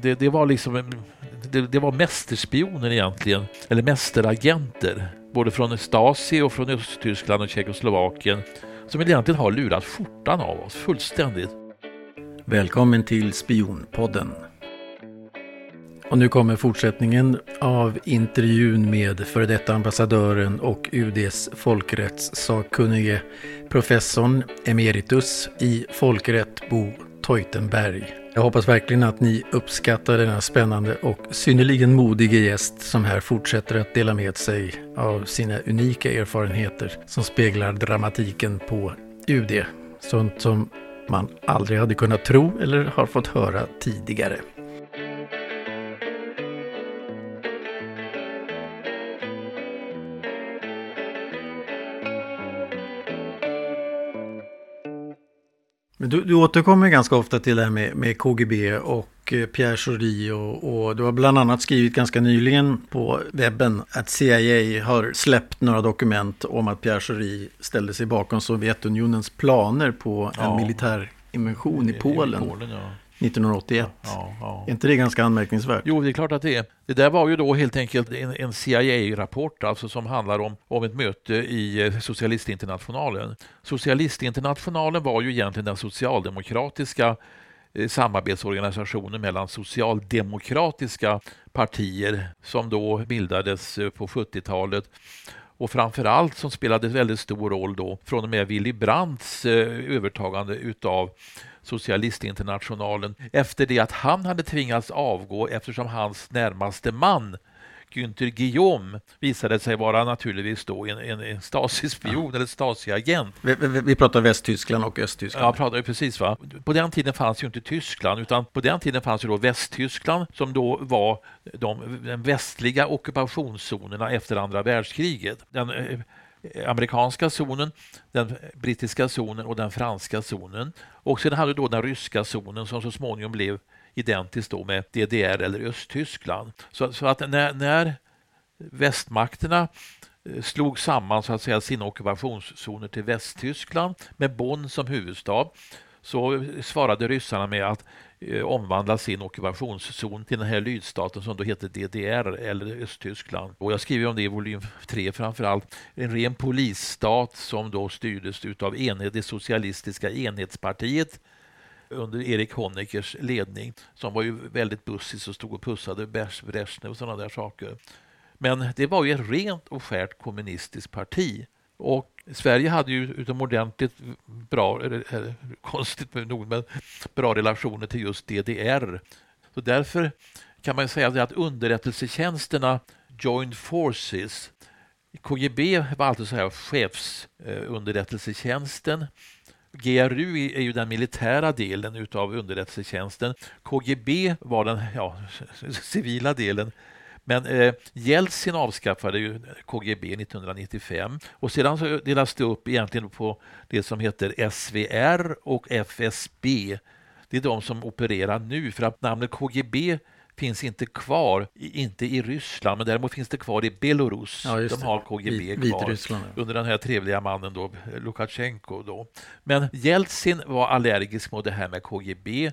det, det var liksom det, det var mästerspioner egentligen, eller mästeragenter, både från Stasi och från Östtyskland och Tjeckoslovakien, som egentligen har lurat skjortan av oss fullständigt. Välkommen till Spionpodden. Och nu kommer fortsättningen av intervjun med före detta ambassadören och UDs folkrättssakkunnige professorn emeritus i folkrätt Bo Teutenberg. Jag hoppas verkligen att ni uppskattar denna spännande och synnerligen modige gäst som här fortsätter att dela med sig av sina unika erfarenheter som speglar dramatiken på UD. Sånt som man aldrig hade kunnat tro eller har fått höra tidigare. Men du, du återkommer ganska ofta till det här med, med KGB och eh, Pierre Schori och, och, du har bland annat skrivit ganska nyligen på webben att CIA har släppt några dokument om att Pierre Schori ställde sig bakom Sovjetunionens planer på en ja. militär invasion i Polen. I Polen ja. 1981. Ja, ja. Är inte det ganska anmärkningsvärt? Jo, det är klart att det är. Det där var ju då helt enkelt en, en CIA-rapport alltså som handlar om, om ett möte i eh, Socialistinternationalen. Socialistinternationalen var ju egentligen den socialdemokratiska eh, samarbetsorganisationen mellan socialdemokratiska partier som då bildades eh, på 70-talet och framför allt som spelade väldigt stor roll då från och med Willy Brandts eh, övertagande utav Socialistinternationalen efter det att han hade tvingats avgå eftersom hans närmaste man Günther Guillaume visade sig vara naturligtvis då en, en, en Stasi-spion ja. eller Stasi-agent. Vi, vi, vi, pratar Västtyskland och Östtyskland. Ja, pratar precis. Va? På den tiden fanns ju inte Tyskland, utan på den tiden fanns ju då Västtyskland som då var de, de västliga ockupationszonerna efter andra världskriget. Den, eh, amerikanska zonen, den brittiska zonen och den franska zonen. Och sen hade du då den ryska zonen som så småningom blev identiskt då med DDR eller Östtyskland. Så, så att när, när västmakterna eh, slog samman så att säga sina ockupationszoner till Västtyskland med Bonn som huvudstad så svarade ryssarna med att eh, omvandla sin ockupationszon till den här lydstaten som då heter DDR eller Östtyskland. Och jag skriver om det i volym 3 framförallt. En ren polisstat som då styrdes utav enhet, det socialistiska enhetspartiet under Erik Honeckers ledning som var ju väldigt bussig och stod och pussade Brezjnev och sådana där saker. Men det var ju ett rent och skärt kommunistiskt parti. Och Sverige hade ju utomordentligt bra, eller, konstigt nog, men bra relationer till just DDR. Så därför kan man säga att underrättelsetjänsterna joined Forces KGB var alltså så här chefsunderrättelsetjänsten. Eh, GRU är ju den militära delen utav underrättelsetjänsten. KGB var den ja, civila delen. Men eh, Jeltsin avskaffade ju KGB 1995 och sedan så delas det upp egentligen på det som heter SVR och FSB. Det är de som opererar nu för att namnet KGB finns inte kvar, inte i Ryssland, men däremot finns det kvar i Belarus. Ja, de har KGB Vit, kvar Ryssland, ja. under den här trevliga mannen då, Lukasjenko. Då. Men Jeltsin var allergisk mot det här med KGB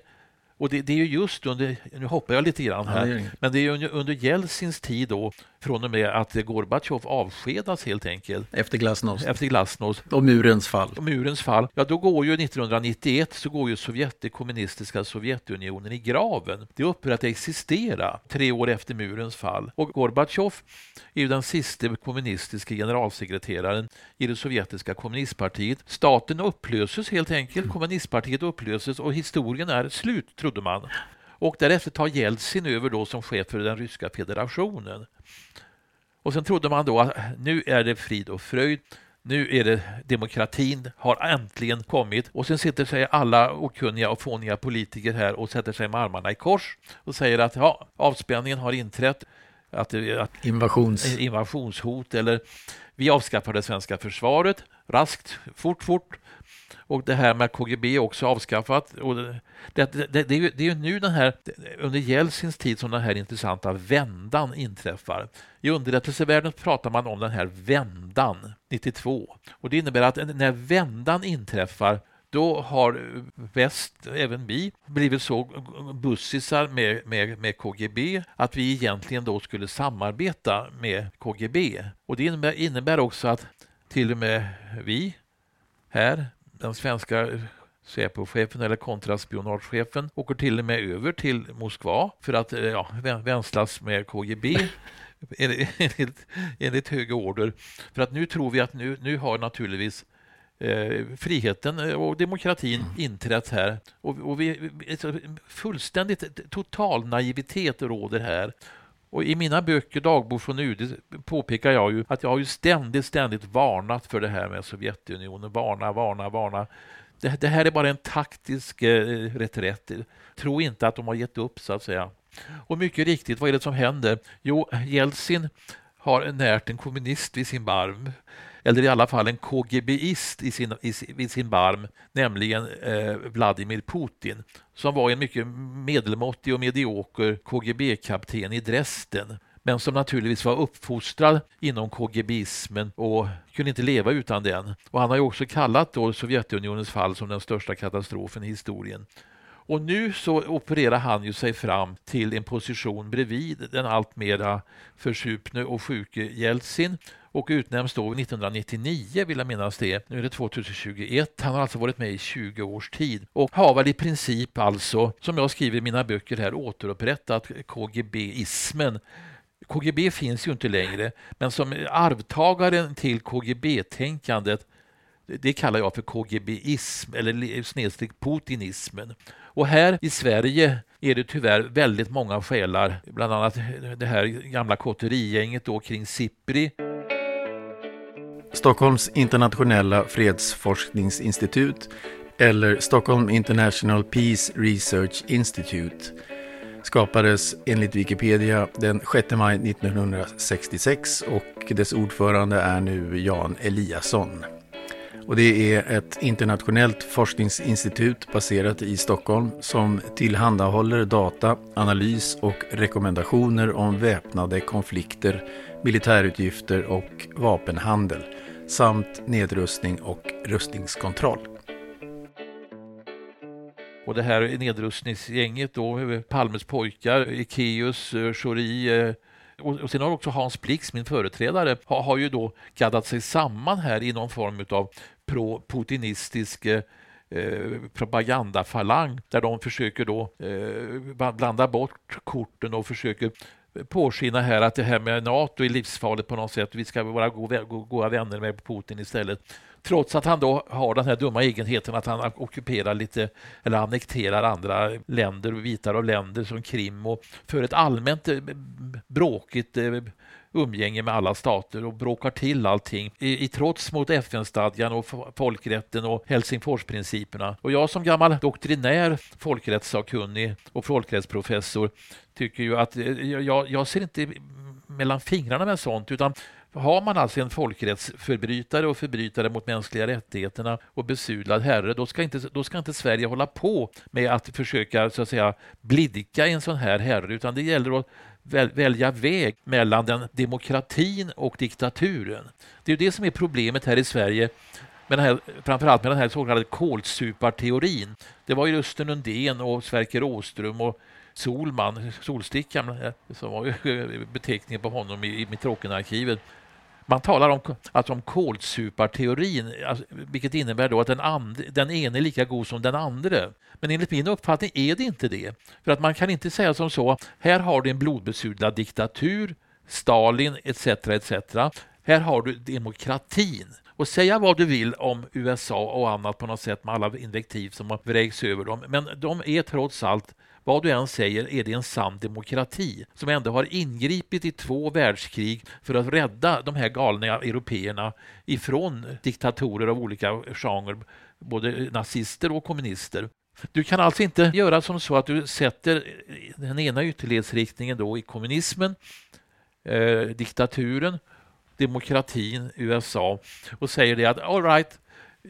och det, det, är ju just under, nu hoppar jag lite grann här, men det är under, under Jeltsins tid då, från och med att Gorbatjov avskedas helt enkelt. Efter glasnost. Efter glasnost. Och murens fall. Och murens fall. Ja, då går ju 1991 så går ju Sovjet, det kommunistiska Sovjetunionen i graven. Det upphör att existera tre år efter murens fall. Och Gorbatjov är ju den sista kommunistiska generalsekreteraren i det sovjetiska kommunistpartiet. Staten upplöses helt enkelt, mm. kommunistpartiet upplöses och historien är slut, trodde man. Och därefter tar Jeltsin över då som chef för den ryska federationen. Och sen trodde man då att nu är det frid och fröjd. Nu är det demokratin har äntligen kommit och sen sitter sig alla okunniga och fåniga politiker här och sätter sig med armarna i kors och säger att ja, avspänningen har inträtt. Att, att Invasions. invasionshot eller vi avskaffar det svenska försvaret raskt, fort, fort och det här med KGB också avskaffat. Och det, det, det, det, är ju, det är ju nu den här, under Jeltsins tid som den här intressanta vändan inträffar. I underrättelsevärlden pratar man om den här vändan 92. Och det innebär att när vändan inträffar då har väst, även vi, blivit så bussisar med, med, med KGB att vi egentligen då skulle samarbeta med KGB. Och det innebär, innebär också att till och med vi här, den svenska Säpochefen eller kontraspionagechefen åker till och med över till Moskva för att eh, ja, vänslas med KGB enligt, enligt höga order. För att nu tror vi att nu, nu har naturligtvis eh, friheten och demokratin mm. inträtt här. Och, och vi, fullständigt total naivitet råder här. Och I mina böcker, Dagbok från UD, påpekar jag ju att jag har ju ständigt, ständigt varnat för det här med Sovjetunionen. Varna, varna, varna. Det, det här är bara en taktisk eh, reträtt. Tro inte att de har gett upp, så att säga. Och mycket riktigt, vad är det som händer? Jo, Jeltsin har närt en kommunist vid sin barm eller i alla fall en KGBist i sin, i, vid sin barm, nämligen eh, Vladimir Putin, som var en mycket medelmåttig och medioker KGB-kapten i Dresden men som naturligtvis var uppfostrad inom KGBismen och kunde inte leva utan den. Och han har ju också kallat då Sovjetunionens fall som den största katastrofen i historien. Och nu så opererar han ju sig fram till en position bredvid den alltmera försupne och sjuke Jeltsin och utnämns då 1999, vill jag minnas det. Nu är det 2021. Han har alltså varit med i 20 års tid och har väl i princip alltså, som jag skriver i mina böcker här, återupprättat KGB-ismen KGB finns ju inte längre, men som arvtagaren till KGB-tänkandet det kallar jag för KGBism eller snedstreck putinismen. Och här i Sverige är det tyvärr väldigt många själar, bland annat det här gamla kotterigänget då kring Sipri. Stockholms internationella fredsforskningsinstitut eller Stockholm International Peace Research Institute skapades enligt Wikipedia den 6 maj 1966 och dess ordförande är nu Jan Eliasson. Och det är ett internationellt forskningsinstitut baserat i Stockholm som tillhandahåller data, analys och rekommendationer om väpnade konflikter, militärutgifter och vapenhandel samt nedrustning och rustningskontroll. Och det här nedrustningsgänget då, Palmes pojkar, Ekeus, Schori eh, och, sen har också Hans Blix, min företrädare, har, har ju då gaddat sig samman här i någon form av pro-putinistisk eh, propagandafalang där de försöker då eh, blanda bort korten och försöker påskina här att det här med Nato är livsfarligt på något sätt. Vi ska vara goda, goda vänner med Putin istället. Trots att han då har den här dumma egenheten att han ockuperar lite eller annekterar andra länder och bitar av länder som Krim och för ett allmänt eh, bråkigt eh, umgänge med alla stater och bråkar till allting i, i trots mot FN-stadgan och folkrätten och Helsingforsprinciperna. Och jag som gammal doktrinär folkrättssakkunnig och folkrättsprofessor tycker ju att eh, jag, jag ser inte mellan fingrarna med sånt utan har man alltså en folkrättsförbrytare och förbrytare mot mänskliga rättigheterna och besudlad herre, då ska, inte, då ska inte Sverige hålla på med att försöka så att säga blidka en sån här herre, utan det gäller att välja väg mellan den demokratin och diktaturen. Det är det som är problemet här i Sverige med den här, framförallt med den här så kallade kolsuparteorin. Det var ju Östen Undén och Sverker Åström och Solman, Solstickan, eh, som var beteckningen på honom i, i Mittråkenarkivet. Man talar om, alltså om kolsuparteorin, alltså, vilket innebär då att den, and, den ene är lika god som den andra. Men enligt min uppfattning är det inte det. För att man kan inte säga som så, här har du en blodbesudlad diktatur, Stalin etc. etc. Här har du demokratin. Och säga vad du vill om USA och annat på något sätt med alla invektiv som vräks över dem. Men de är trots allt vad du än säger är det en sann demokrati som ändå har ingripit i två världskrig för att rädda de här galna européerna ifrån diktatorer av olika genrer, både nazister och kommunister. Du kan alltså inte göra som så att du sätter den ena ytterlighetsriktningen då i kommunismen, eh, diktaturen, demokratin, USA och säger det att all right,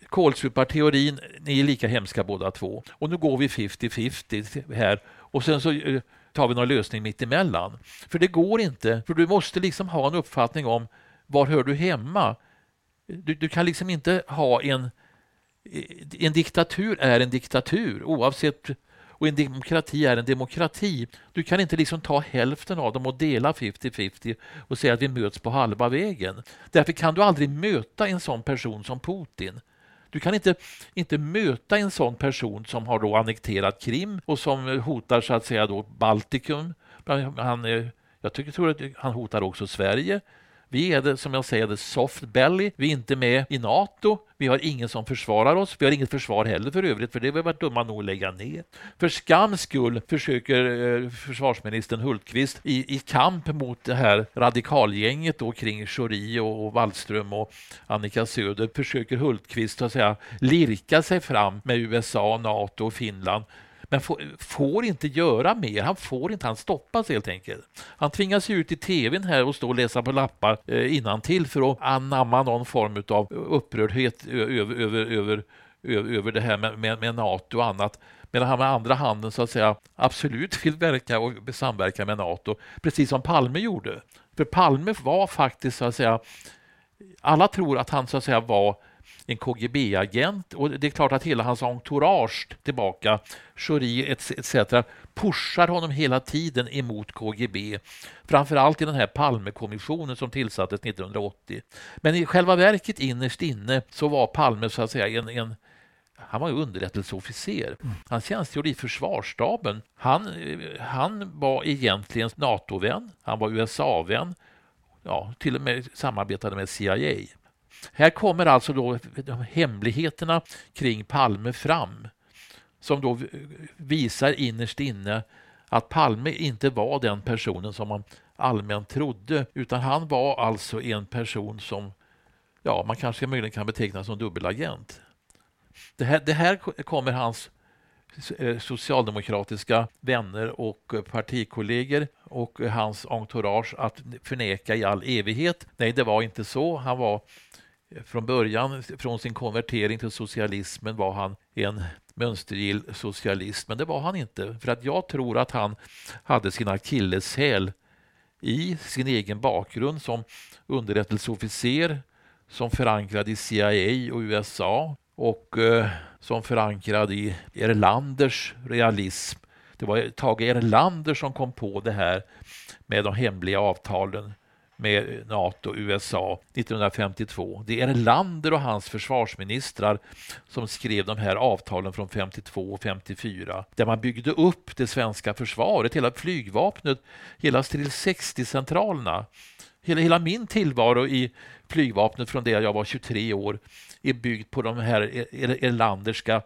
Kålsuparteorin, ni är lika hemska båda två. Och nu går vi 50-50 här och sen så eh, tar vi någon lösning mitt emellan. För det går inte, för du måste liksom ha en uppfattning om var hör du hemma? Du, du kan liksom inte ha en eh, en diktatur är en diktatur oavsett och en demokrati är en demokrati. Du kan inte liksom ta hälften av dem och dela 50-50 och säga att vi möts på halva vägen. Därför kan du aldrig möta en sån person som Putin. Du kan inte, inte möta en sån person som har då annekterat Krim och som hotar så att säga då Baltikum. Han, jag tycker, tror att han hotar också Sverige. Vi är det, som jag säger, det soft belly. Vi är inte med i NATO. Vi har ingen som försvarar oss. Vi har inget försvar heller för övrigt, för det har vi varit dumma nog att lägga ner. För skams skull försöker eh, försvarsministern Hultqvist i, i kamp mot det här radikalgänget då kring Schori och, och Wallström och Annika Söder försöker Hultqvist att säga lirka sig fram med USA, NATO och Finland men får, får, inte göra mer. Han får inte, han stoppas helt enkelt. Han tvingas ut i tvn här och stå och läsa på lappar eh, innantill för att anamma någon form av upprördhet över, över, över, över det här med, med, med NATO och annat medan han med andra handen så att säga absolut vill verka och samverka med NATO, precis som Palme gjorde. För Palme var faktiskt så att säga, alla tror att han så att säga var en KGB-agent och det är klart att hela hans entourage tillbaka, Schori etc. pushar honom hela tiden emot KGB. Framförallt i den här Palmekommissionen som tillsattes 1980. Men i själva verket innerst inne så var Palme så att säga en, en han var underrättelseofficer. Mm. Han tjänstgjorde i försvarsstaben. Han, han var egentligen NATO-vän, han var USA-vän, ja, till och med samarbetade med CIA. Här kommer alltså då hemligheterna kring Palme fram som då visar innerst inne att Palme inte var den personen som man allmänt trodde utan han var alltså en person som ja, man kanske möjligen kan beteckna som dubbelagent. Det här, det här kommer hans eh, socialdemokratiska vänner och partikollegor och hans entourage att förneka i all evighet. Nej, det var inte så. Han var från början, från sin konvertering till socialismen, var han en mönstergill socialist, men det var han inte. För att jag tror att han hade sin akilleshäl i sin egen bakgrund som underrättelseofficer, som förankrad i CIA och USA och eh, som förankrad i Erlanders realism. Det var Tage Erlander som kom på det här med de hemliga avtalen med NATO och USA 1952. Det är Erlander och hans försvarsministrar som skrev de här avtalen från 52 och 54 där man byggde upp det svenska försvaret, hela flygvapnet, hela till 60-centralerna. Hela, hela min tillvaro i flygvapnet från det jag var 23 år är byggd på de här Erlanderska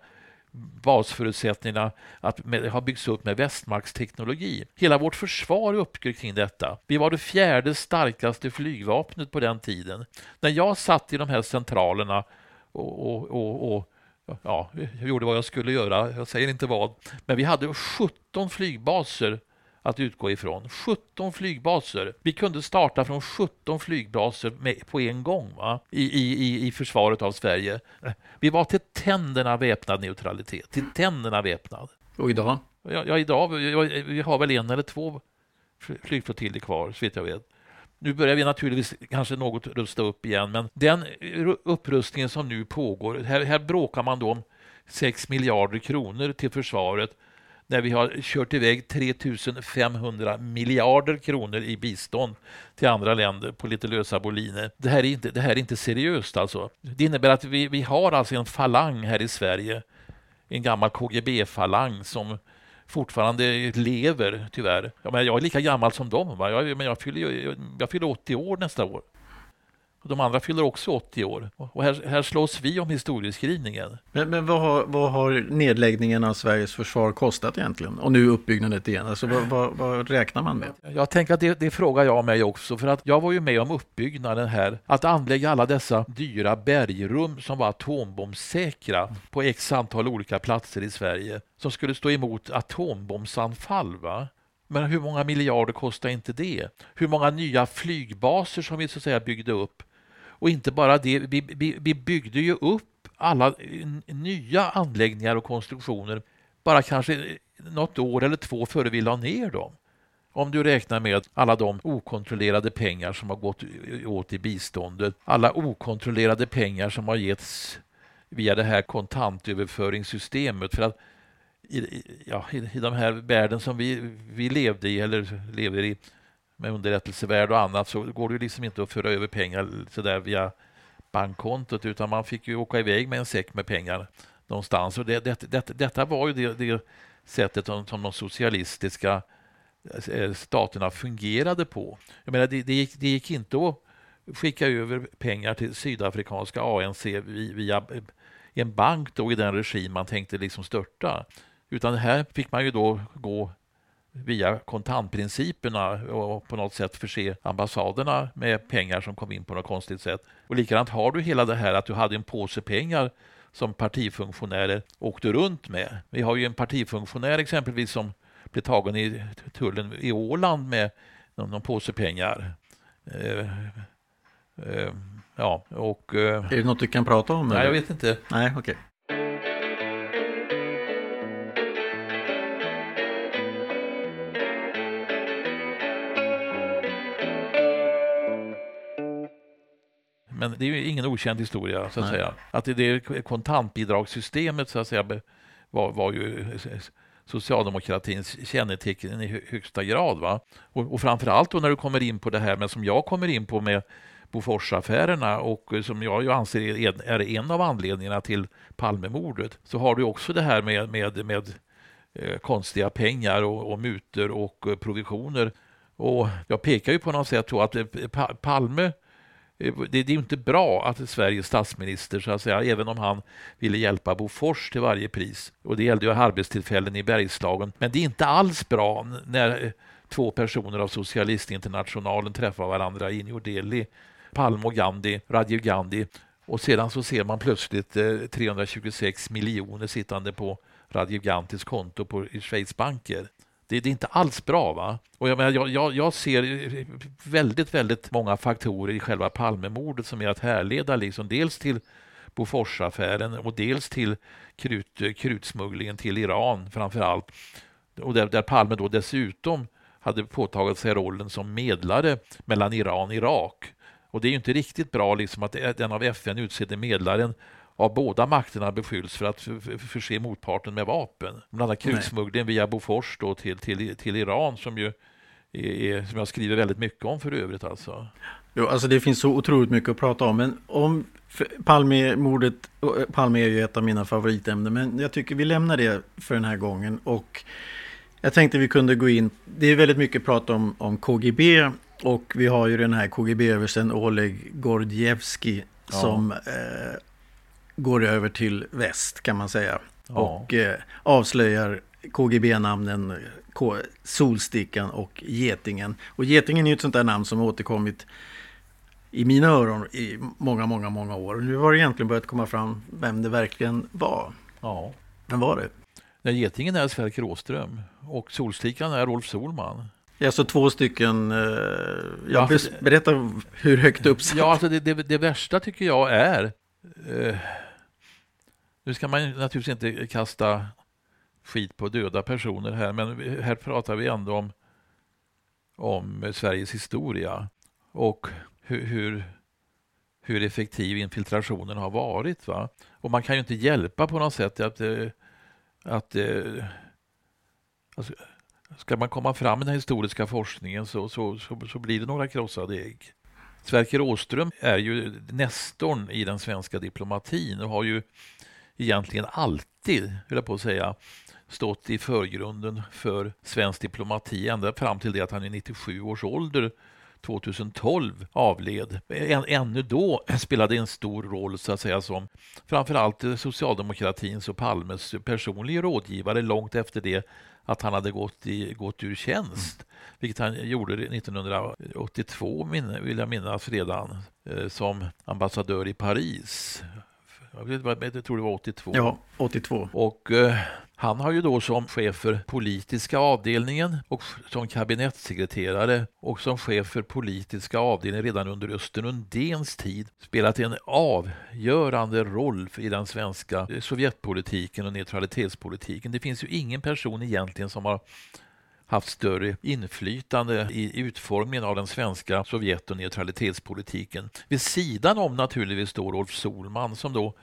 basförutsättningarna att med, har byggts upp med västmaktsteknologi. Hela vårt försvar är uppbyggt kring detta. Vi var det fjärde starkaste flygvapnet på den tiden. När jag satt i de här centralerna och, och, och, och ja, jag gjorde vad jag skulle göra, jag säger inte vad, men vi hade 17 flygbaser att utgå ifrån. 17 flygbaser. Vi kunde starta från 17 flygbaser med, på en gång va? I, i, i försvaret av Sverige. Vi var till tänderna väpnad neutralitet. Till tänderna väpnad. Och idag? Ja, ja idag vi har väl en eller två flygflottiljer kvar, så vitt jag vet. Nu börjar vi naturligtvis kanske något rusta upp igen, men den upprustningen som nu pågår, här, här bråkar man då om 6 miljarder kronor till försvaret när vi har kört iväg 3 500 miljarder kronor i bistånd till andra länder på lite lösa boliner. Det här är inte, det här är inte seriöst alltså. Det innebär att vi, vi har alltså en falang här i Sverige, en gammal KGB-falang som fortfarande lever tyvärr. Jag är lika gammal som dem, va? Jag, men jag fyller, jag fyller 80 år nästa år. De andra fyller också 80 år. Och här, här slåss vi om historieskrivningen. Men, men vad, har, vad har nedläggningen av Sveriges försvar kostat egentligen? Och nu uppbyggnaden igen. Alltså, vad, vad, vad räknar man med? Jag tänker att det, det frågar jag mig också. För att jag var ju med om uppbyggnaden här. Att anlägga alla dessa dyra bergrum som var atombombsäkra på x antal olika platser i Sverige. Som skulle stå emot atombombsanfall. Va? Men hur många miljarder kostar inte det? Hur många nya flygbaser som vi så att säga byggde upp och inte bara det, vi, vi, vi byggde ju upp alla nya anläggningar och konstruktioner bara kanske något år eller två före vi la ner dem. Om du räknar med alla de okontrollerade pengar som har gått åt i biståndet, alla okontrollerade pengar som har getts via det här kontantöverföringssystemet. För att i, ja, i, i de här världen som vi, vi levde i, eller lever i, med underrättelsevärde och annat, så går det ju liksom inte att föra över pengar sådär via bankkontot, utan man fick ju åka iväg med en säck med pengar någonstans. Och det, det, det, detta var ju det, det sättet som, som de socialistiska eh, staterna fungerade på. Jag menar, det, det, gick, det gick inte att skicka över pengar till sydafrikanska ANC via eh, en bank då i den regim man tänkte liksom störta. Utan här fick man ju då gå via kontantprinciperna och på något sätt förse ambassaderna med pengar som kom in på något konstigt sätt. Och likadant har du hela det här att du hade en påse pengar som partifunktionärer åkte runt med. Vi har ju en partifunktionär exempelvis som blev tagen i tullen i Åland med någon, någon påse pengar. Eh, eh, ja, och... Eh, är det något du kan prata om? Nej, eller? jag vet inte. Nej. Okay. Men det är ju ingen okänd historia, så att Nej. säga. Att det, det kontantbidragssystemet, så att säga, var, var ju socialdemokratins kännetecken i högsta grad. Va? Och, och framför allt då när du kommer in på det här med som jag kommer in på med Boforsaffärerna och som jag ju anser är en av anledningarna till Palmemordet så har du också det här med, med, med eh, konstiga pengar och, och mutor och eh, provisioner. Och jag pekar ju på något sätt på att eh, Palme det, det, är inte bra att Sveriges statsminister, så att säga, även om han ville hjälpa Bofors till varje pris, och det gällde ju arbetstillfällen i Bergslagen, men det är inte alls bra när eh, två personer av Socialistinternationalen träffar varandra i New Delhi, Palme och Gandhi, Rajiv Gandhi, och sedan så ser man plötsligt eh, 326 miljoner sittande på Rajiv Gandhis konto på, i Schweiz banker. Det, det, är inte alls bra. va? Och jag, menar, jag, jag, jag, ser väldigt, väldigt många faktorer i själva Palmemordet som är att härleda liksom dels till Boforsaffären och dels till krut, krutsmugglingen till Iran framför allt. Och där, där Palme då dessutom hade påtagit sig rollen som medlare mellan Iran och Irak. Och det är ju inte riktigt bra liksom att den av FN utsedde medlaren av båda makterna beskylls för att förse motparten med vapen. Bland annat krutsmugglingen via Bofors då till, till, till Iran som ju är, som jag skriver väldigt mycket om för övrigt. Alltså. Jo, alltså det finns så otroligt mycket att prata om. Men om Palme-mordet, eh, Palme är ju ett av mina favoritämnen, men jag tycker vi lämnar det för den här gången. Och jag tänkte vi kunde gå in, det är väldigt mycket prat om, om KGB och vi har ju den här KGB-översten Oleg Gordjevski ja. som eh, går över till väst kan man säga. Ja. Och eh, avslöjar KGB-namnen Solstickan och Getingen. Och Getingen är ju ett sånt där namn som återkommit i mina öron i många, många, många år. Nu har det egentligen börjat komma fram vem det verkligen var. Ja. Vem var det? Nej, Getingen är Sverker Råström och Solstickan är Rolf Solman. Ja, så två stycken. Eh, ja, ja, berätta hur högt upp. Ja, alltså det, det, det, värsta tycker jag är eh, nu ska man naturligtvis inte kasta skit på döda personer här, men här pratar vi ändå om, om Sveriges historia och hur, hur, hur effektiv infiltrationen har varit. Va? Och man kan ju inte hjälpa på något sätt att, eh, att eh, alltså, ska man komma fram med den historiska forskningen så, så, så, så blir det några krossade ägg. Sverker Åström är ju nestorn i den svenska diplomatin och har ju egentligen alltid, vill jag på att säga, stått i förgrunden för svensk diplomati ända fram till det att han i 97 års ålder 2012 avled. Än, ännu då spelade en stor roll så att säga som framförallt socialdemokratins och Palmes personliga rådgivare långt efter det att han hade gått, i, gått ur tjänst. Mm. Vilket han gjorde 1982 vill jag minnas redan eh, som ambassadör i Paris jag tror det var 82. Ja, 82. Och eh, han har ju då som chef för politiska avdelningen och som kabinettssekreterare och som chef för politiska avdelningen redan under Östen Undéns tid spelat en avgörande roll i den svenska Sovjetpolitiken och neutralitetspolitiken. Det finns ju ingen person egentligen som har haft större inflytande i utformningen av den svenska Sovjet och neutralitetspolitiken. Vid sidan om naturligtvis då Rolf Solman som då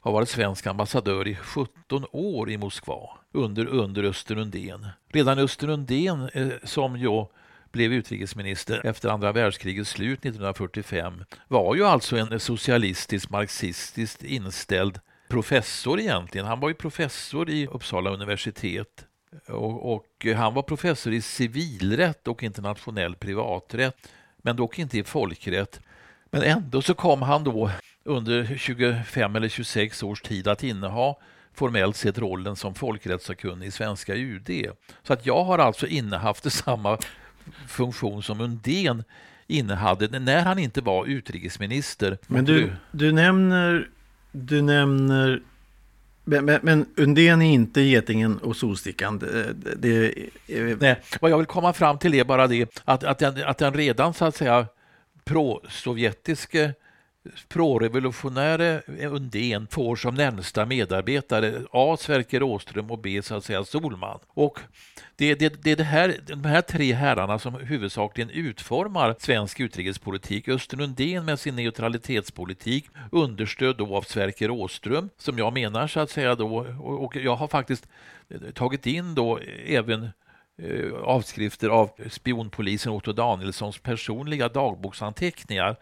har varit svensk ambassadör i 17 år i Moskva under, under Östen Undén. Redan Östen Undén, eh, som ju blev utrikesminister efter andra världskrigets slut 1945, var ju alltså en socialistisk, marxistiskt inställd professor egentligen. Han var ju professor i Uppsala universitet och, och, han var professor i civilrätt och internationell privaträtt, men dock inte i folkrätt. Men ändå så kom han då under 25 eller 26 års tid att inneha formellt sett rollen som folkrättssakkunnig i svenska UD. Så att jag har alltså innehaft samma funktion som Undén innehade när han inte var utrikesminister. Men du, du nämner, du nämner men, men, men Undén är inte getingen och solstickan. Det, det, Nej, vad jag vill komma fram till är bara det att, att, den, att den redan så att säga pro-sovjetiske prorevolutionäre Undén får som närmsta medarbetare A. Sverker Åström och B. så att säga Solman. Och det, det, det är det här, de här tre herrarna som huvudsakligen utformar svensk utrikespolitik. Östen Undén med sin neutralitetspolitik understödd då av Sverker Åström som jag menar så att säga då och jag har faktiskt tagit in då även eh, avskrifter av spionpolisen Otto Danielssons personliga dagboksanteckningar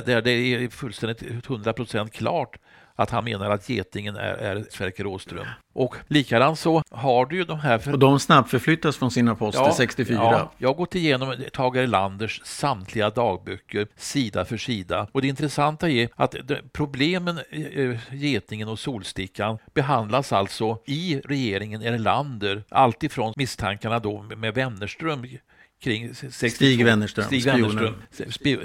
där det är fullständigt 100 procent klart att han menar att getingen är, är Sverker Åström. Och likadant så har du ju de här... För... Och de snabbförflyttas från sina poster ja, 64. Ja, jag har gått igenom Tage Erlanders samtliga dagböcker sida för sida. Och det intressanta är att problemen, eh, getingen och solstickan, behandlas alltså i regeringen Erlander, alltifrån misstankarna då med Wennerström kring 62, Stig Wennerström. Stig Wennerström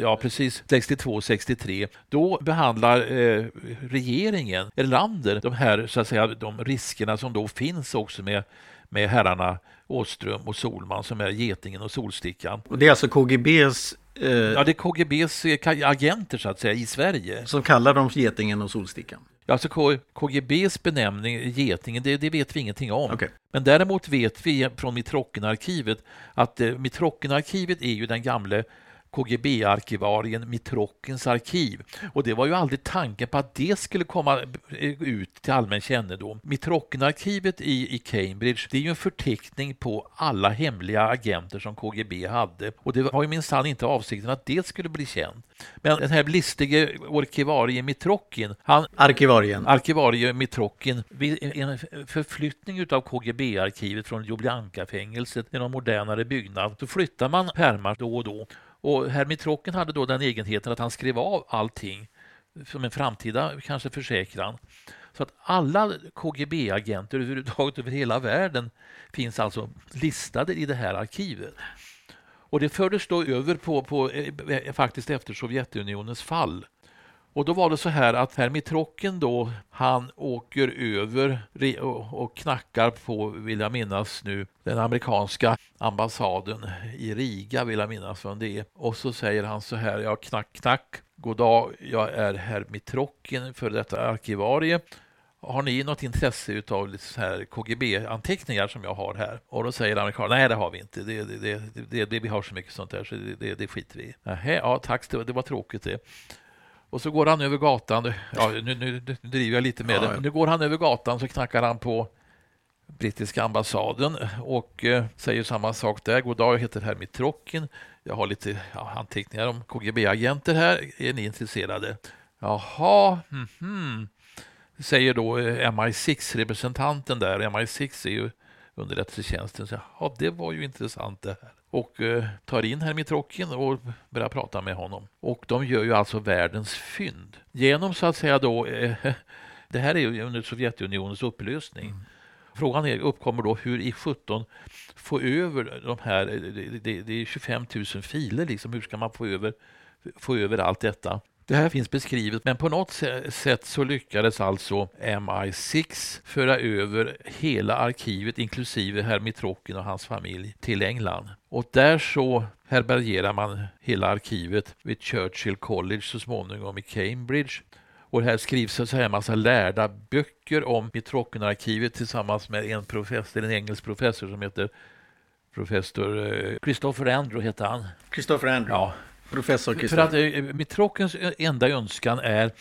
ja, precis. 62, 63. Då behandlar eh, regeringen, Erlander, de här så att säga, de riskerna som då finns också med, med herrarna Åström och Solman som är Getingen och Solstickan. Och det är alltså KGBs eh... Ja, det är KGBs eh, agenter så att säga i Sverige. Som kallar dem Getingen och Solstickan? Alltså KGBs benämning Getingen, det, det, vet vi ingenting om. Okay. Men däremot vet vi från Mitrokkenarkivet att eh, är ju den gamle KGB-arkivarien Mitrockens arkiv. Och det var ju aldrig tanken på att det skulle komma ut till allmän kännedom. Mitrockenarkivet i, i Cambridge, det är ju en förteckning på alla hemliga agenter som KGB hade. Och det var ju minsann inte avsikten att det skulle bli känt. Men den här listige arkivarie Mitrokhin, han... Arkivarien. Arkivarie Mitrokhin, vid en förflyttning av KGB-arkivet från Ljubljanka-fängelset till någon modernare byggnad, så flyttar man pärmar då och då. Och Hermitroken hade då den egenheten att han skrev av allting som en framtida kanske försäkran. Så att alla KGB-agenter överhuvudtaget över hela världen finns alltså listade i det här arkivet. Och det fördes då över på, på eh, faktiskt efter Sovjetunionens fall. Och då var det så här att Hermitrocken då, han åker över och knackar på, vill jag minnas nu, den amerikanska ambassaden i Riga, vill jag minnas från det. Och så säger han så här, ja knack knack, god dag, jag är herr Mitrocken, för detta arkivarie. Har ni något intresse av KGB-anteckningar som jag har här? Och då säger amerikanen, nej det har vi inte. Det, det, det, det, vi har så mycket sånt där så det, det, skiter vi i. ja tack, det, var tråkigt det. Och så går han över gatan. Ja, nu, nu, nu driver jag lite med ja, det. Nu går han över gatan så knackar han på brittiska ambassaden och eh, säger samma sak där. God dag, jag heter Hermit Trocken. Jag har lite ja, anteckningar om KGB-agenter här. Är ni intresserade? Jaha, mm -hmm. säger då eh, MI6-representanten där. MI6 är ju underrättelsetjänsten. Ja, det var ju intressant det här och eh, tar in Hermit Hermitrokin och börjar prata med honom. Och de gör ju alltså världens fynd. Genom så att säga då, eh, det här är ju under Sovjetunionens upplösning. Mm. Frågan är, uppkommer då hur i 17 få över de här, det, det, det är 25 000 filer liksom, hur ska man få över, få över allt detta? Det här finns beskrivet, men på något sätt så lyckades alltså MI6 föra över hela arkivet, inklusive Hermitrokin och hans familj, till England. Och där så härbärgerar man hela arkivet vid Churchill College så småningom i Cambridge. Och här skrivs så här massa lärda böcker om Mitrokin-arkivet tillsammans med en professor, en engelsk professor som heter professor eh, Christopher Andrew heter han. Christopher Andrew. Ja, Professor För att eh, Mitrockens enda önskan är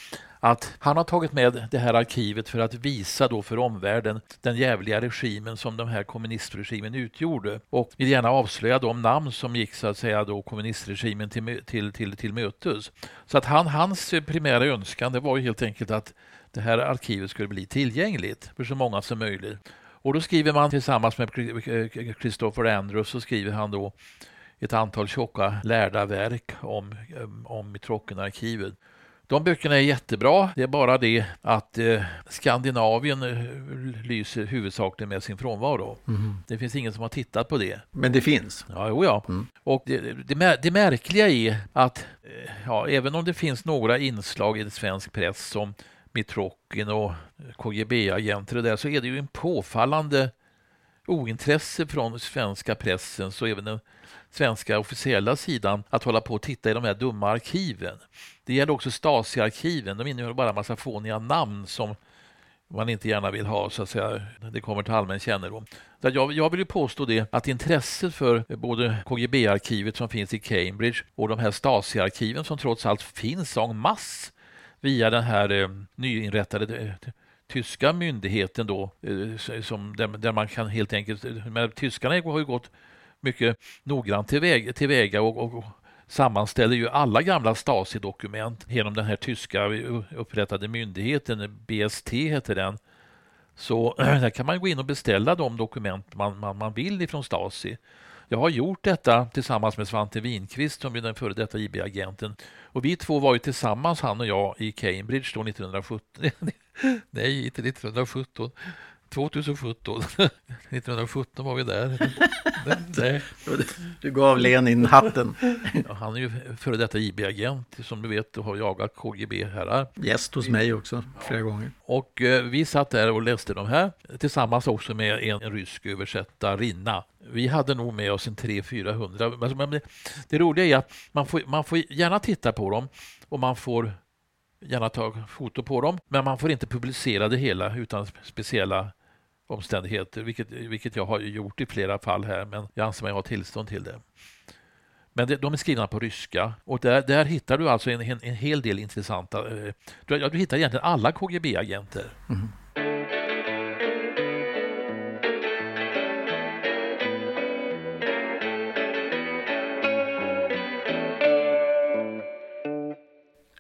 att han har tagit med det här arkivet för att visa då för omvärlden den jävliga regimen som den här kommunistregimen utgjorde och vill gärna avslöja de namn som gick så att säga då kommunistregimen till, till, till, till mötes. Så att han, hans primära önskan det var ju helt enkelt att det här arkivet skulle bli tillgängligt för så många som möjligt. Och då skriver man tillsammans med Christopher Andrews så skriver han då ett antal tjocka lärda verk om, om Mitrockenarkivet. De böckerna är jättebra. Det är bara det att eh, Skandinavien eh, lyser huvudsakligen med sin frånvaro. Mm. Det finns ingen som har tittat på det. Men det finns? Ja, jo, ja. Mm. Och det, det, det, märkliga är att eh, ja, även om det finns några inslag i svensk press som Mitrokin och KGB-agenter och där, så är det ju en påfallande ointresse från svenska pressen och även den svenska officiella sidan att hålla på och titta i de här dumma arkiven. Det gäller också Stasi-arkiven. De innehåller bara en massa fåniga namn som man inte gärna vill ha, så att säga. Det kommer till allmän kännedom. Jag, jag vill ju påstå det att intresset för både KGB-arkivet som finns i Cambridge och de här Stasi-arkiven som trots allt finns en mass via den här eh, nyinrättade eh, tyska myndigheten då, eh, som, där, där, man kan helt enkelt... Eh, men tyskarna har ju gått mycket noggrant tillväga, tillväga och, och, och sammanställer ju alla gamla Stasi-dokument genom den här tyska upprättade myndigheten, BST heter den. Så där kan man gå in och beställa de dokument man, man, man vill ifrån Stasi. Jag har gjort detta tillsammans med Svante Winqvist som är den före detta IB-agenten. Och vi två var ju tillsammans, han och jag, i Cambridge då 1917. Nej, inte 1917. 2017. 1917 var vi där. Nej. Du gav Lenin hatten. Ja, han är ju före detta IB-agent som du vet och har jagat KGB-herrar. Gäst hos mig också flera gånger. Och eh, vi satt där och läste de här tillsammans också med en, en rysk översättarinna. Vi hade nog med oss en 300-400. Men det, det roliga är att man får, man får gärna titta på dem och man får gärna ta foto på dem, men man får inte publicera det hela utan speciella omständigheter, vilket, vilket jag har gjort i flera fall här, men jag anser mig ha tillstånd till det. Men de är skrivna på ryska och där, där hittar du alltså en, en, en hel del intressanta... Eh, du, du hittar egentligen alla KGB-agenter. Mm.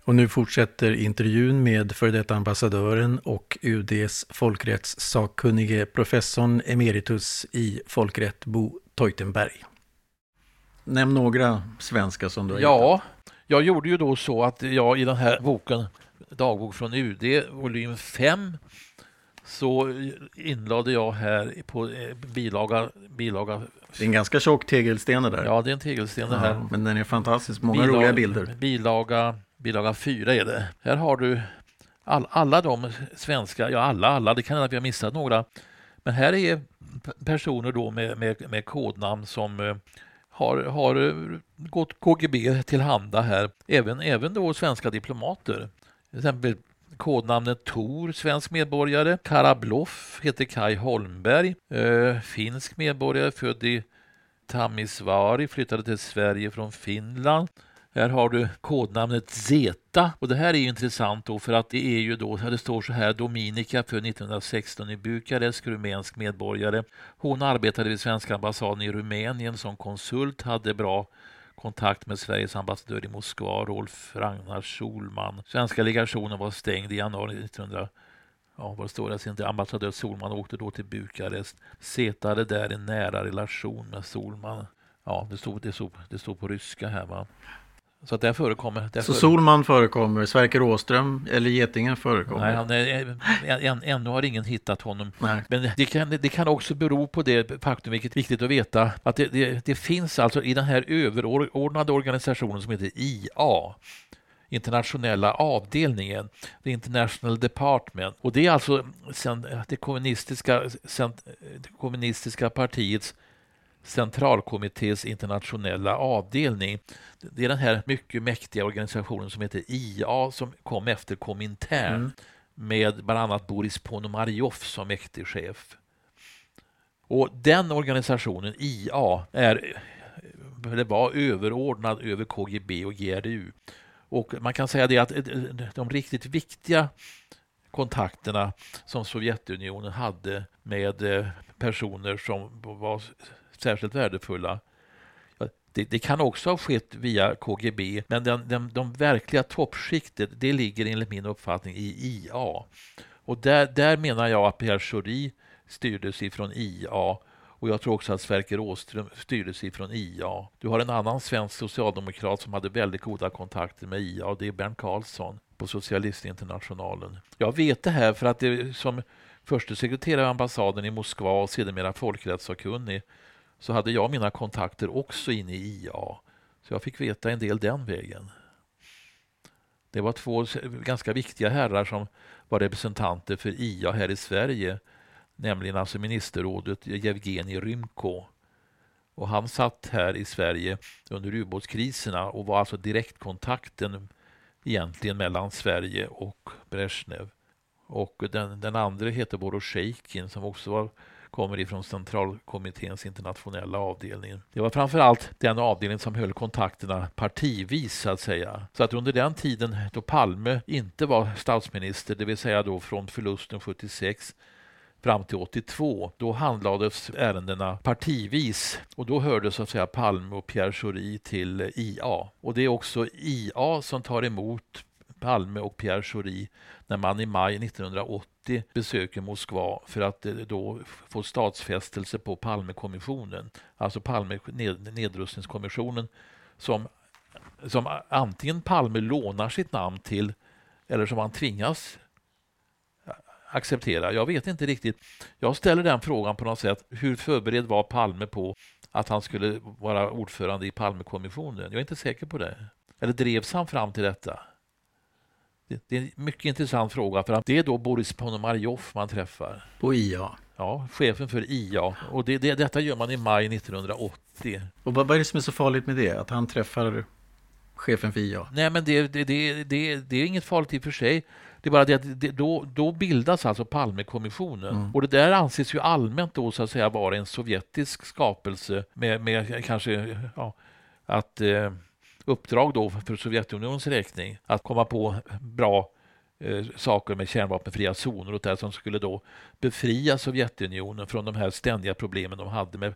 Och nu fortsätter intervjun med före detta ambassadören och UDs folkrättssakkunnige professorn emeritus i folkrätt Bo Teutenberg. Nämn några svenska som du har Ja, hittat. jag gjorde ju då så att jag i den här boken Dagbok från UD, volym 5, så inlade jag här på eh, bilaga, bilaga... Det är en ganska tjock tegelsten där. Ja, det är en tegelsten det här. men den är fantastisk. Många bilaga, roliga bilder. Bilaga bilaga 4 är det. Här har du all, alla de svenska, ja alla, alla, det kan hända att vi har missat några. Men här är personer då med, med, med kodnamn som eh, har, har eh, gått KGB tillhanda här. Även, även då svenska diplomater. Till exempel kodnamnet Tor, svensk medborgare. Karabloff heter Kai Holmberg, eh, finsk medborgare, född i Tammisvaari, flyttade till Sverige från Finland. Här har du kodnamnet Zeta och det här är intressant då för att det är ju då, det står så här, Dominika för 1916 i Bukarest, rumänsk medborgare. Hon arbetade vid svenska ambassaden i Rumänien som konsult, hade bra kontakt med Sveriges ambassadör i Moskva, Rolf Ragnar Solman. Svenska legationen var stängd i januari 1900 Ja, vad står det? Inte ambassadör Solman åkte då till Bukarest. Zeta hade där en nära relation med Solman. Ja, det stod, det stod, det stod på ryska här va. Så att det förekommer. Det så Solman förekommer, Sverker Åström eller Getingen förekommer? Nej, han är, än, ännu har ingen hittat honom. Nej. Men det kan, det kan också bero på det faktum, vilket är viktigt att veta, att det, det, det finns alltså i den här överordnade organisationen som heter IA, internationella avdelningen, the International Department. Och det är alltså sen, det, kommunistiska, sen, det kommunistiska partiets centralkommittés internationella avdelning. Det är den här mycket mäktiga organisationen som heter IA som kom efter Komintern mm. med bland annat Boris Ponomarjov som mäktig chef. Och den organisationen, IA, är eller var överordnad över KGB och GRU. Och man kan säga det att de riktigt viktiga kontakterna som Sovjetunionen hade med personer som var särskilt värdefulla det, det, kan också ha skett via KGB, men den, den, de verkliga toppskiktet det ligger enligt min uppfattning i IA. Och där, där menar jag att Pierre Schori styrdes ifrån IA och jag tror också att Sverker Åström styrdes ifrån IA. Du har en annan svensk socialdemokrat som hade väldigt goda kontakter med IA och det är Bernt Karlsson på Socialistinternationalen. Jag vet det här för att det som förste sekreterare i ambassaden i Moskva och sedermera folkrättssakkunnig så hade jag mina kontakter också inne i IA. Så jag fick veta en del den vägen. Det var två ganska viktiga herrar som var representanter för IA här i Sverige, nämligen alltså ministerrådet Jevgenij Rymko. Och han satt här i Sverige under ubåtskriserna och var alltså direktkontakten egentligen mellan Sverige och Brezhnev. Och den, den andra heter Borosjejkin som också var kommer ifrån centralkommitténs internationella avdelning. Det var framför allt den avdelning som höll kontakterna partivis så att säga. Så att under den tiden då Palme inte var statsminister, det vill säga då från förlusten 76 fram till 82. Då handlades ärendena partivis och då hörde så att säga Palme och Pierre Schori till IA. Och det är också IA som tar emot Palme och Pierre Schori när man i maj 1980 besöker Moskva för att eh, då få statsfästelse på Palmekommissionen, alltså Palme nedrustningskommissionen som, som antingen Palme lånar sitt namn till eller som han tvingas acceptera. Jag vet inte riktigt. Jag ställer den frågan på något sätt. Hur förberedd var Palme på att han skulle vara ordförande i Palmekommissionen? Jag är inte säker på det. Eller drevs han fram till detta? Det är en mycket intressant fråga för att det är då Boris Ponomarjov man träffar. På IA? Ja, chefen för IA. Och det, det, detta gör man i maj 1980. Och vad, vad är det som är så farligt med det? Att han träffar chefen för IA? Nej, men det, det, det, det, det är inget farligt i och för sig. Det är bara det att det, då, då bildas alltså Palmekommissionen. Mm. Och det där anses ju allmänt då så att säga vara en sovjetisk skapelse med, med kanske ja, att eh, uppdrag då för Sovjetunionens räkning att komma på bra eh, saker med kärnvapenfria zoner och det som skulle då befria Sovjetunionen från de här ständiga problemen de hade med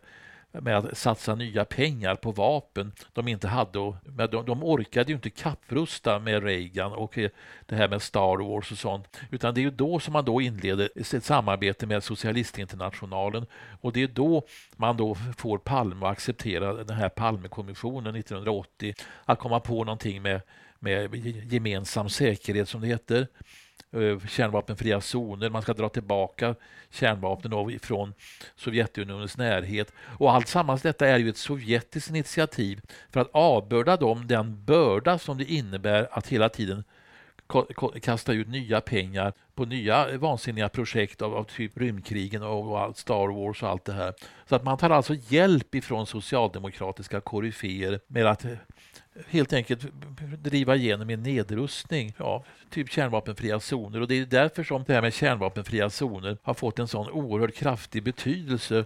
med att satsa nya pengar på vapen de inte hade. Och, de, de orkade ju inte kapprusta med Reagan och eh, det här med Star Wars och sånt. Utan det är ju då som man då inleder ett samarbete med Socialistinternationalen och det är då man då får Palme att acceptera den här Palmekommissionen 1980 att komma på någonting med, med gemensam säkerhet som det heter Eh, kärnvapenfria zoner, man ska dra tillbaka kärnvapnen från Sovjetunionens närhet. Och allt sammans detta är ju ett sovjetiskt initiativ för att avbörda dem den börda som det innebär att hela tiden kasta ut nya pengar på nya vansinniga projekt av, av typ rymdkrigen och, och Star Wars och allt det här. Så att man tar alltså hjälp ifrån socialdemokratiska koryféer med att helt enkelt driva igenom en nedrustning, av typ kärnvapenfria zoner. Och det är därför som det här med kärnvapenfria zoner har fått en sån oerhört kraftig betydelse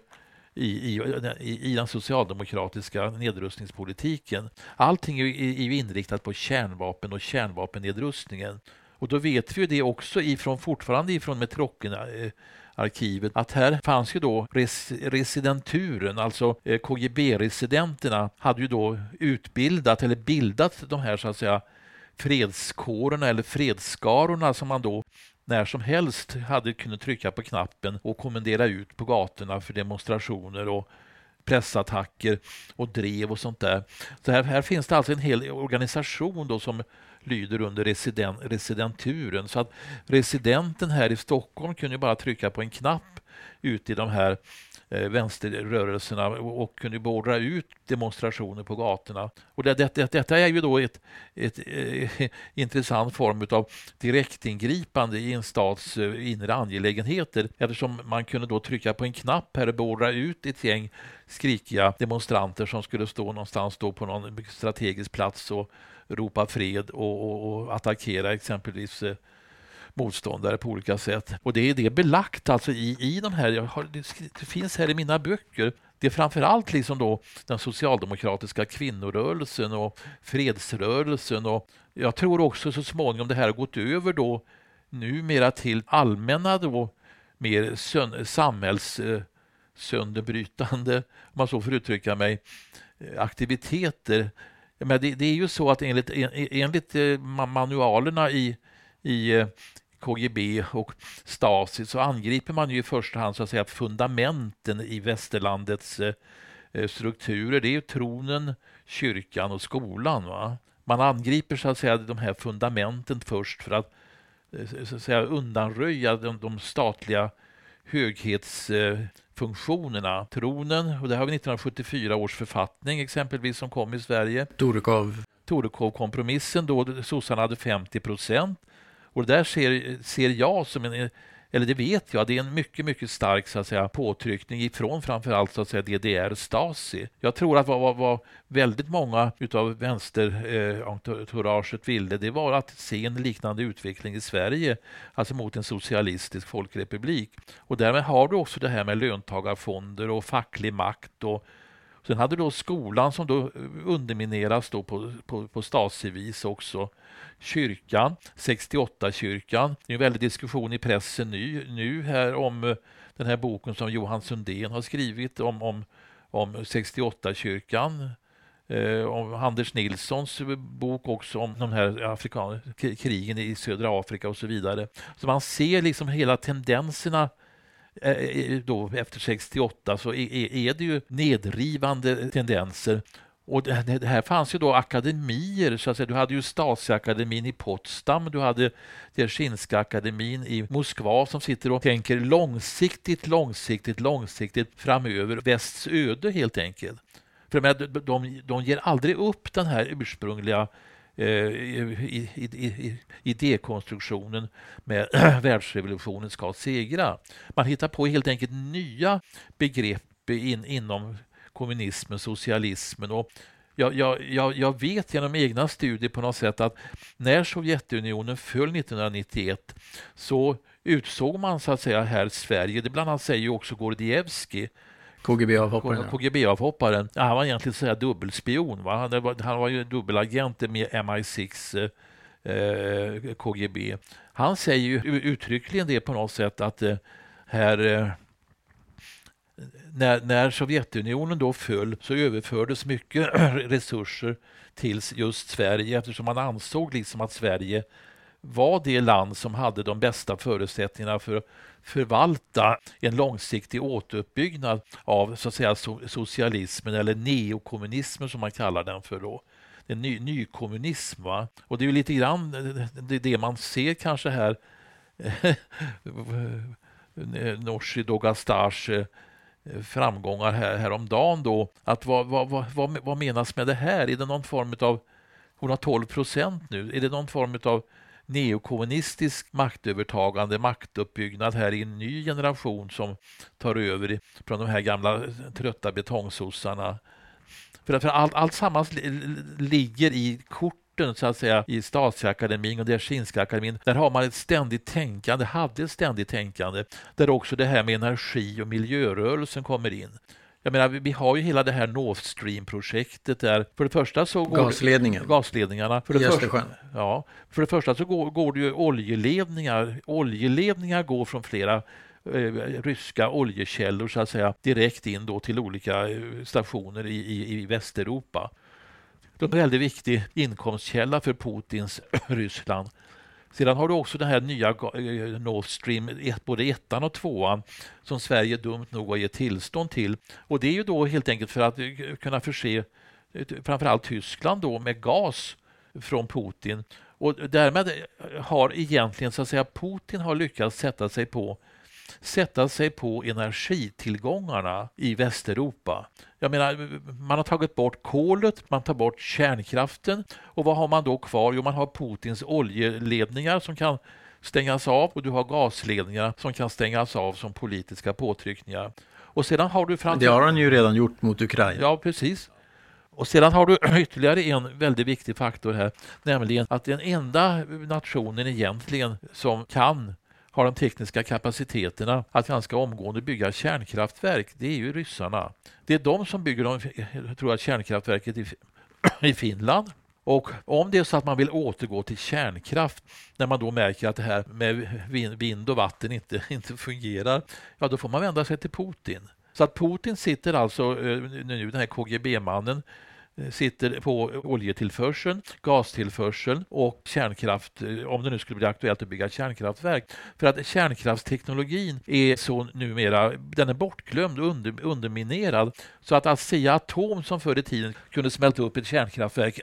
i, i, i den socialdemokratiska nedrustningspolitiken. Allting är ju inriktat på kärnvapen och kärnvapennedrustningen. Och då vet vi ju det också ifrån, fortfarande ifrån Metrokerna eh, arkivet att här fanns ju då res residenturen, alltså eh, KGB-residenterna hade ju då utbildat eller bildat de här så att säga fredskårerna eller fredsskarorna som man då när som helst hade kunnat trycka på knappen och kommendera ut på gatorna för demonstrationer och pressattacker och drev och sånt där. Så här, här finns det alltså en hel organisation då som lyder under residen, residenturen. Så att residenten här i Stockholm kunde bara trycka på en knapp ute i de här eh, vänsterrörelserna och kunde beordra ut demonstrationer på gatorna. Och det, det, detta är ju då ett, ett, ett eh, intressant form av direktingripande i en stats eh, inre angelägenheter eftersom man kunde då trycka på en knapp här och beordra ut ett gäng skrikiga demonstranter som skulle stå någonstans då på någon strategisk plats och ropa fred och, och, och attackera exempelvis eh, motståndare på olika sätt. Och det är det belagt alltså i, i de här, har, det finns här i mina böcker det är framförallt liksom då den socialdemokratiska kvinnorörelsen och fredsrörelsen och jag tror också så småningom det här har gått över då numera till allmänna då mer samhällssönderbrytande, eh, om man så får uttrycka mig, eh, aktiviteter. Men det, det är ju så att enligt, enligt eh, manualerna i, i eh, KGB och Stasi så angriper man ju i första hand så att säga fundamenten i västerlandets eh, strukturer. Det är ju tronen, kyrkan och skolan. Va? Man angriper så att säga de här fundamenten först för att, så att säga, undanröja de, de statliga höghetsfunktionerna. Tronen, och det har vi 1974 års författning exempelvis som kom i Sverige. Torekov. Torekov-kompromissen då sossarna hade 50 procent. Och det där ser, ser jag som en eller det vet jag, det är en mycket, mycket stark så att säga, påtryckning ifrån framförallt så att säga, DDR Stasi. Jag tror att vad, vad, vad väldigt många utav vänsterentouraget eh, ville, det var att se en liknande utveckling i Sverige, alltså mot en socialistisk folkrepublik. Och därmed har du också det här med löntagarfonder och facklig makt och Sen hade då skolan som då eh, undermineras då på, på, på Stasi-vis också kyrkan, 68-kyrkan. Det är en väldig diskussion i pressen nu, nu här om eh, den här boken som Johan Sundén har skrivit om, om, om 68-kyrkan. Eh, om Anders Nilssons eh, bok också om de här afrikan krigen i södra Afrika och så vidare. Så man ser liksom hela tendenserna eh, Eh, då efter 68 så är, det ju nedrivande tendenser och det, här fanns ju då akademier, så att säga. du hade ju Stasiakademin i Potsdam, du hade Dzerzjinska akademin i Moskva som sitter och tänker långsiktigt, långsiktigt, långsiktigt framöver, västs öde helt enkelt. För de, de, de ger aldrig upp den här ursprungliga eh, idékonstruktionen med världsrevolutionen ska segra. Man hittar på helt enkelt nya begrepp in, inom kommunismen, socialismen. Och jag, jag, jag, vet genom egna studier på något sätt att när Sovjetunionen föll 1991 så utsåg man så att säga här Sverige, det bland annat säger också Gordievskij, KGB-avhopparen. KGB-avhopparen. Ja, han var egentligen så här dubbelspion. Va? Han, var, han var ju dubbelagent med MI6 eh, KGB. Han säger ju uttryckligen det på något sätt att eh, här eh, när, när Sovjetunionen då föll så överfördes mycket resurser till just Sverige eftersom man ansåg liksom att Sverige var det land som hade de bästa förutsättningarna för att förvalta en långsiktig återuppbyggnad av så att säga, socialismen eller neokommunismen som man kallar den för. då. En ny, nykommunism. Va? Och det är ju lite grann det, det man ser kanske här Nooshi Dogastars eh, framgångar här, häromdagen då. Att vad, vad, vad, vad menas med det här? Är det någon form av, hon har 12 procent nu, är det någon form av neokommunistisk maktövertagande, maktuppbyggnad här i en ny generation som tar över från de här gamla trötta betongsossarna. För, för allt, allt sammans ligger i kort så att säga i Stasiakademin och Dzerzjinska akademin, där har man ett ständigt tänkande, hade ett ständigt tänkande, där också det här med energi och miljörörelsen kommer in. Jag menar, vi har ju hela det här Nord Stream-projektet där. För det första så går Gasledningen. Det, gasledningarna. För det, I Östersjön. ja, för det första så går, går det ju oljeledningar. Oljeledningar går från flera eh, ryska oljekällor så att säga direkt in då till olika eh, stationer i, i, i Västeuropa. De är en väldigt viktig inkomstkälla för Putins Ryssland. Sedan har du också den här nya eh, eh, Nord Stream, både ettan och tvåan, som Sverige dumt nog har gett tillstånd till. Och det är ju då helt enkelt för att eh, kunna förse framförallt Tyskland då med gas från Putin. Och därmed har egentligen så att säga Putin har lyckats sätta sig på sätta sig på energitillgångarna i Västeuropa. Jag menar, man har tagit bort kolet, man tar bort kärnkraften och vad har man då kvar? Jo, man har Putins oljeledningar som kan stängas av och du har gasledningar som kan stängas av som politiska påtryckningar. Och sedan har du framför... Det har han ju redan gjort mot Ukraina. Ja, precis. Och sedan har du ytterligare en väldigt viktig faktor här, nämligen att den enda nationen egentligen som kan har de tekniska kapaciteterna att ganska omgående bygga kärnkraftverk, det är ju ryssarna. Det är de som bygger de, tror jag, kärnkraftverket i, i Finland. Och om det är så att man vill återgå till kärnkraft när man då märker att det här med vind och vatten inte, inte fungerar, ja då får man vända sig till Putin. Så att Putin sitter alltså eh, nu, den här KGB-mannen, Eh, sitter på oljetillförseln, gastillförseln och kärnkraft, eh, om det nu skulle bli aktuellt att bygga kärnkraftverk. För att kärnkraftsteknologin är så numera, den är bortglömd och under, underminerad. Så att Asea-Atom som förr i tiden kunde smälta upp ett kärnkraftverk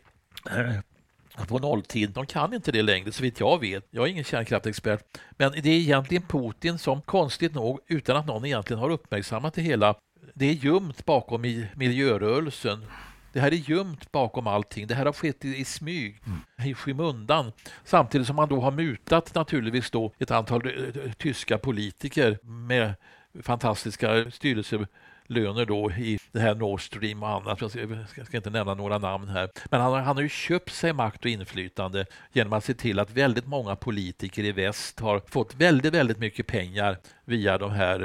eh, på nolltid. De kan inte det längre, så vitt jag vet. Jag är ingen kärnkraftexpert. Men det är egentligen Putin som, konstigt nog, utan att någon egentligen har uppmärksammat det hela, det är gömt bakom miljörörelsen. Det här är gömt bakom allting. Det här har skett i, i smyg, mm. i skymundan. Samtidigt som man då har mutat naturligtvis då ett antal uh, tyska politiker med fantastiska styrelse löner då i det här Nord Stream och annat. Jag ska, inte nämna några namn här. Men han, han har ju köpt sig makt och inflytande genom att se till att väldigt många politiker i väst har fått väldigt, väldigt mycket pengar via de här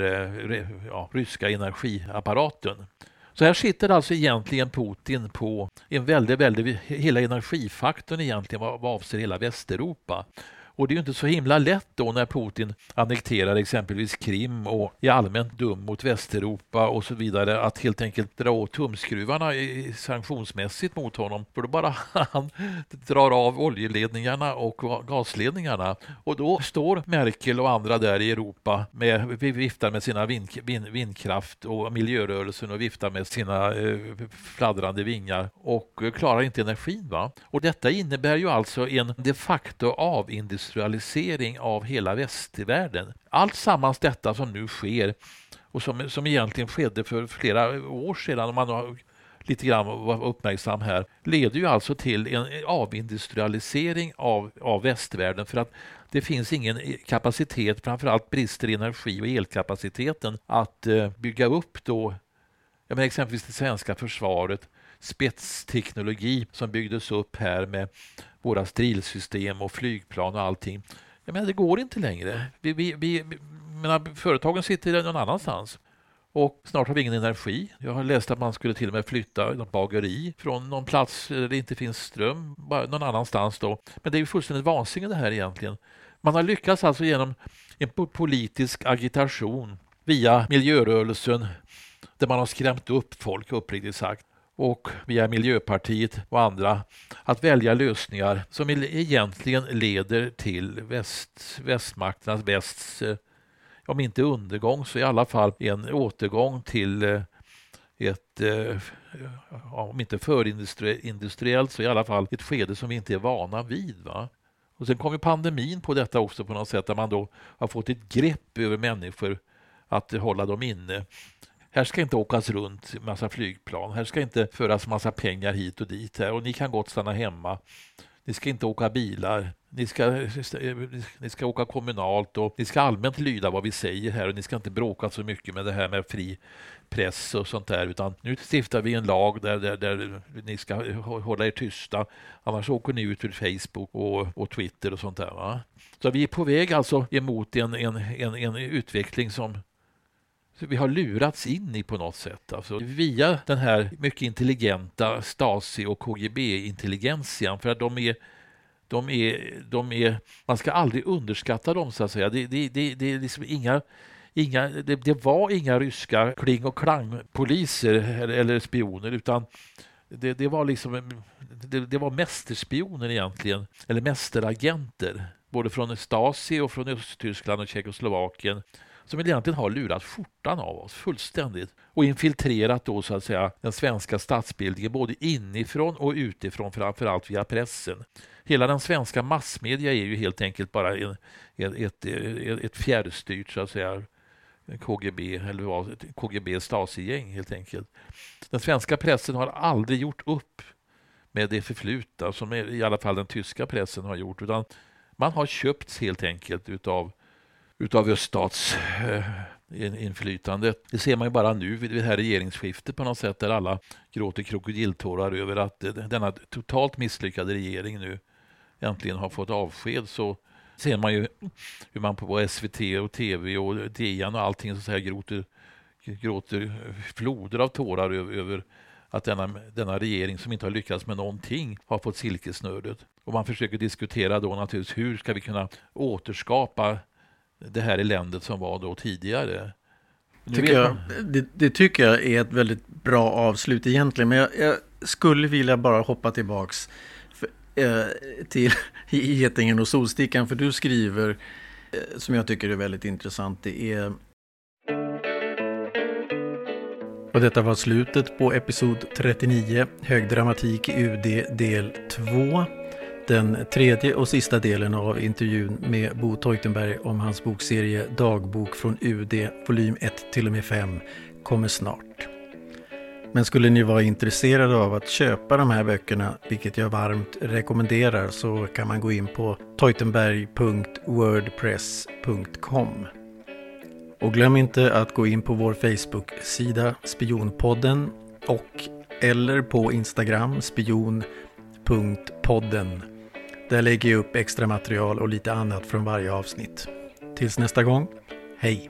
eh, ja, ryska energiapparaten. Så här sitter alltså egentligen Putin på en väldigt, väldigt, hela energifaktorn egentligen vad, vad avser hela Västeuropa. Och det är ju inte så himla lätt då när Putin annekterar exempelvis Krim och är allmänt dum mot Västeuropa och så vidare att helt enkelt dra åt tumskruvarna sanktionsmässigt mot honom. För då bara han drar av oljeledningarna och gasledningarna. Och då står Merkel och andra där i Europa med viftar med sina vind, vind, vindkraft och miljörörelsen och viftar med sina eh, fladdrande vingar och klarar inte energin. Va? Och detta innebär ju alltså en de facto avindustrialisering industrialisering av hela västvärlden. Allt sammans detta som nu sker och som, som egentligen skedde för flera år sedan, om man har lite grann var uppmärksam här, leder ju alltså till en avindustrialisering av, av västvärlden för att det finns ingen kapacitet, framförallt brister i energi och elkapaciteten att eh, bygga upp då, ja, men exempelvis det svenska försvaret, spetsteknologi som byggdes upp här med våra strilsystem och flygplan och allting. Jag menar, det går inte längre. Vi, vi, vi, menar, företagen sitter någon annanstans. Och snart har vi ingen energi. Jag har läst att man skulle till och med flytta något bageri från någon plats där det inte finns ström, bara någon annanstans då. Men det är ju fullständigt vansinne det här egentligen. Man har lyckats alltså genom en politisk agitation via miljörörelsen där man har skrämt upp folk uppriktigt sagt och via Miljöpartiet och andra att välja lösningar som egentligen leder till väst, västmakternas, västs, eh, om inte undergång så i alla fall en återgång till eh, ett, eh, om inte förindustriellt så i alla fall ett skede som vi inte är vana vid. Va? Och sen kommer pandemin på detta också på något sätt där man då har fått ett grepp över människor att hålla dem inne. Här ska inte åkas runt massa flygplan. Här ska inte föras massa pengar hit och dit. Här. Och ni kan gott stanna hemma. Ni ska inte åka bilar. Ni ska, ni ska åka kommunalt och ni ska allmänt lyda vad vi säger här och ni ska inte bråka så mycket med det här med fri press och sånt där utan nu stiftar vi en lag där, där, där ni ska hålla er tysta annars åker ni ut ur Facebook och, och Twitter och sånt där. Va? Så vi är på väg alltså emot en, en, en, en utveckling som vi har lurats in i på något sätt. Alltså, via den här mycket intelligenta Stasi och KGB-intelligentian. För att de är, de är, de är, man ska aldrig underskatta dem så att säga. Det, det, det, det är liksom inga Inga, det, det, var inga ryska kling och klang-poliser eller, eller, spioner utan det, det var liksom det, det, var mästerspioner egentligen, eller mästeragenter både från Stasi och från Östtyskland och Tjeckoslovakien som egentligen har lurat skjortan av oss fullständigt och infiltrerat då så att säga den svenska statsbildningen både inifrån och utifrån, framförallt via pressen. Hela den svenska massmedia är ju helt enkelt bara en, ett, ett, ett fjärrstyrt så att säga KGB eller vad, KGB Stasi-gäng helt enkelt. Den svenska pressen har aldrig gjort upp med det förflutna som i alla fall den tyska pressen har gjort utan man har köpts helt enkelt utav utav öststatsinflytandet. Eh, det ser man ju bara nu vid det här regeringsskiftet på något sätt där alla gråter krokodiltårar över att eh, denna totalt misslyckade regering nu äntligen har fått avsked så ser man ju hur man på SVT och TV och DN och allting så här gråter, gråter eh, floder av tårar över, över att denna, denna regering som inte har lyckats med någonting har fått silkesnördet. Och man försöker diskutera då naturligtvis hur ska vi kunna återskapa det här eländet som var då tidigare. Tycker jag, det, det, tycker jag är ett väldigt bra avslut egentligen. Men jag, jag skulle vilja bara hoppa tillbaks för, eh, till Getingen och Solstickan. För du skriver, eh, som jag tycker är väldigt intressant, det är och detta var slutet på episod 39, Högdramatik i UD del 2. Den tredje och sista delen av intervjun med Bo Teutenberg om hans bokserie Dagbok från UD, volym 1 till och med 5, kommer snart. Men skulle ni vara intresserade av att köpa de här böckerna, vilket jag varmt rekommenderar, så kan man gå in på teutenberg.wordpress.com. Och glöm inte att gå in på vår Facebook-sida Spionpodden och eller på Instagram spion.podden. Där lägger jag upp extra material och lite annat från varje avsnitt. Tills nästa gång, hej!